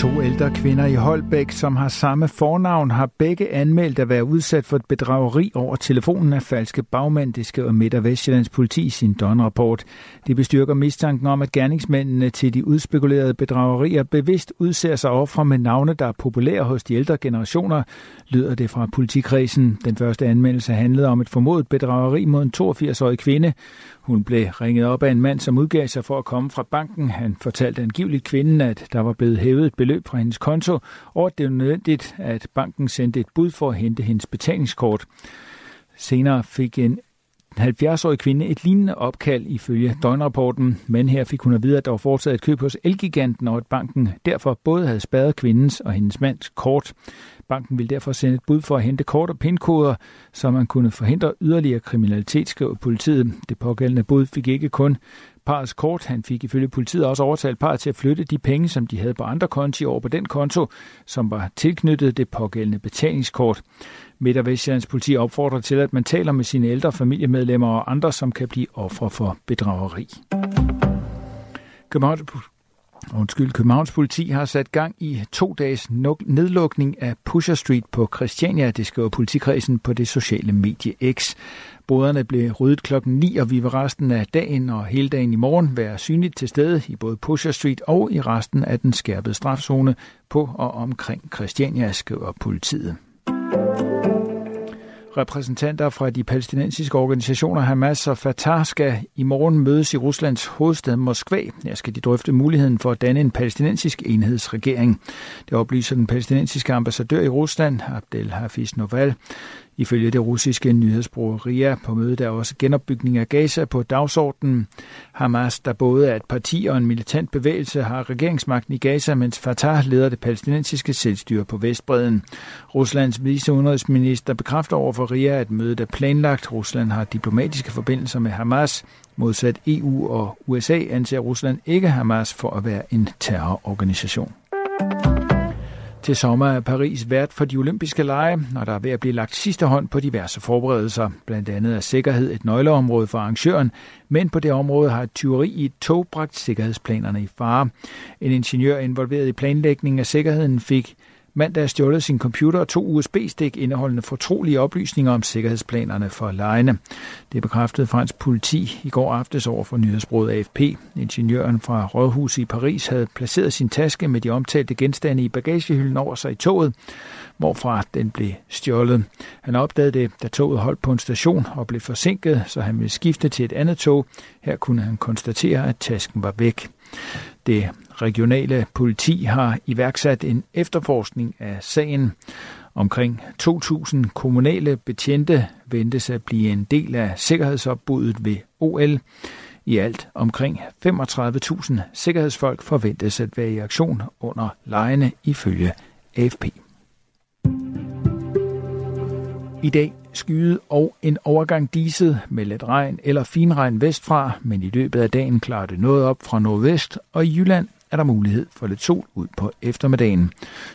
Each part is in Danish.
To ældre kvinder i Holbæk, som har samme fornavn, har begge anmeldt at være udsat for et bedrageri over telefonen af falske bagmænd, det skriver Midt- og Vestjyllands politi i sin døgnrapport. Det bestyrker mistanken om, at gerningsmændene til de udspekulerede bedragerier bevidst udser sig ofre med navne, der er populære hos de ældre generationer, lyder det fra politikredsen. Den første anmeldelse handlede om et formodet bedrageri mod en 82-årig kvinde. Hun blev ringet op af en mand, som udgav sig for at komme fra banken. Han fortalte angiveligt kvinden, at der var blevet hævet et beløb fra hendes konto, og at det var nødvendigt, at banken sendte et bud for at hente hendes betalingskort. Senere fik en 70-årig kvinde et lignende opkald ifølge døgnrapporten, men her fik hun at vide, at der var foretaget et køb hos Elgiganten, og at banken derfor både havde spadet kvindens og hendes mands kort. Banken ville derfor sende et bud for at hente kort og pindkoder, så man kunne forhindre yderligere kriminalitet, skrev politiet. Det pågældende bud fik ikke kun parets kort. Han fik ifølge politiet også overtalt parret til at flytte de penge, som de havde på andre konti over på den konto, som var tilknyttet det pågældende betalingskort. Midt- og Vestjyllands politi opfordrer til, at man taler med sine ældre familiemedlemmer og andre, som kan blive ofre for bedrageri. Københavns Undskyld, Københavns politi har sat gang i to dages nedlukning af Pusher Street på Christiania, det skriver politikredsen på det sociale medie X. Boderne blev ryddet klokken 9, og vi vil resten af dagen og hele dagen i morgen være synligt til stede i både Pusher Street og i resten af den skærpede strafzone på og omkring Christiania, skriver politiet. Repræsentanter fra de palæstinensiske organisationer Hamas og Fatah skal i morgen mødes i Ruslands hovedstad Moskva. Her skal de drøfte muligheden for at danne en palæstinensisk enhedsregering. Det oplyser den palæstinensiske ambassadør i Rusland, Abdel Hafiz Noval. Ifølge det russiske nyhedsbureau RIA på mødet der er også genopbygning af Gaza på dagsordenen. Hamas, der både er et parti og en militant bevægelse, har regeringsmagten i Gaza, mens Fatah leder det palæstinensiske selvstyre på Vestbreden. Ruslands viceudenrigsminister bekræfter over for RIA, at mødet er planlagt. Rusland har diplomatiske forbindelser med Hamas. Modsat EU og USA anser Rusland ikke Hamas for at være en terrororganisation. Til sommer er Paris vært for de olympiske lege, og der er ved at blive lagt sidste hånd på diverse forberedelser. Blandt andet er sikkerhed et nøgleområde for arrangøren, men på det område har et tyveri i et tog bragt sikkerhedsplanerne i fare. En ingeniør involveret i planlægningen af sikkerheden fik mandag stjålet sin computer og to USB-stik indeholdende fortrolige oplysninger om sikkerhedsplanerne for lejene. Det bekræftede fransk politi i går aftes over for nyhedsbruget AFP. Ingeniøren fra Rådhuset i Paris havde placeret sin taske med de omtalte genstande i bagagehylden over sig i toget, hvorfra den blev stjålet. Han opdagede det, da toget holdt på en station og blev forsinket, så han ville skifte til et andet tog. Her kunne han konstatere, at tasken var væk. Det regionale politi har iværksat en efterforskning af sagen. Omkring 2.000 kommunale betjente ventes at blive en del af sikkerhedsopbuddet ved OL. I alt omkring 35.000 sikkerhedsfolk forventes at være i aktion under lejene ifølge AFP. I dag skyet og en overgang diset med let regn eller finregn vestfra, men i løbet af dagen klarer det noget op fra nordvest, og i Jylland er der mulighed for lidt sol ud på eftermiddagen.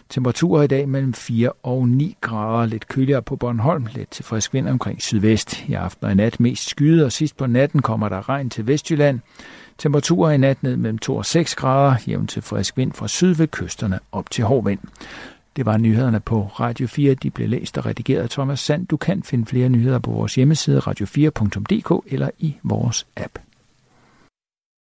Temperaturer i dag mellem 4 og 9 grader, lidt køligere på Bornholm, lidt til frisk vind omkring sydvest. I aften og i nat mest skyet, og sidst på natten kommer der regn til Vestjylland. Temperaturer i nat ned mellem 2 og 6 grader, jævn til frisk vind fra syd ved kysterne op til hård vind. Det var nyhederne på Radio 4. De blev læst og redigeret af Thomas Sand. Du kan finde flere nyheder på vores hjemmeside radio4.dk eller i vores app.